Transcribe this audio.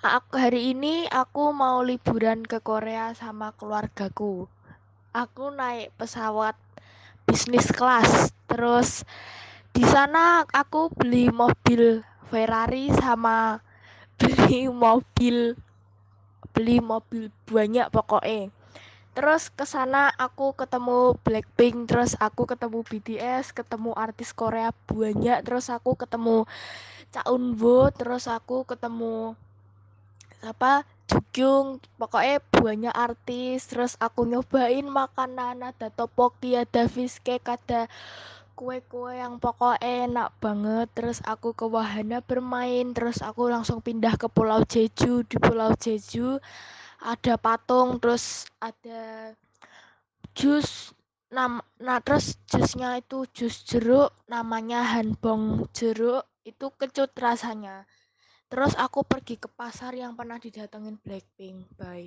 Aku hari ini aku mau liburan ke Korea sama keluargaku. Aku naik pesawat bisnis kelas. Terus di sana aku beli mobil Ferrari sama beli mobil beli mobil banyak pokoknya. Terus ke sana aku ketemu Blackpink, terus aku ketemu BTS, ketemu artis Korea banyak, terus aku ketemu Cha Eunwoo, terus aku ketemu apa Jukyung pokoknya banyak artis terus aku nyobain makanan ada topoki ada fish cake ada kue-kue yang pokoknya enak banget. Terus aku ke wahana bermain terus aku langsung pindah ke pulau Jeju. Di pulau Jeju ada patung terus ada jus nam nah terus jusnya itu jus jeruk namanya hanbong jeruk. Itu kecut rasanya terus aku pergi ke pasar yang pernah didatengin Blackpink bye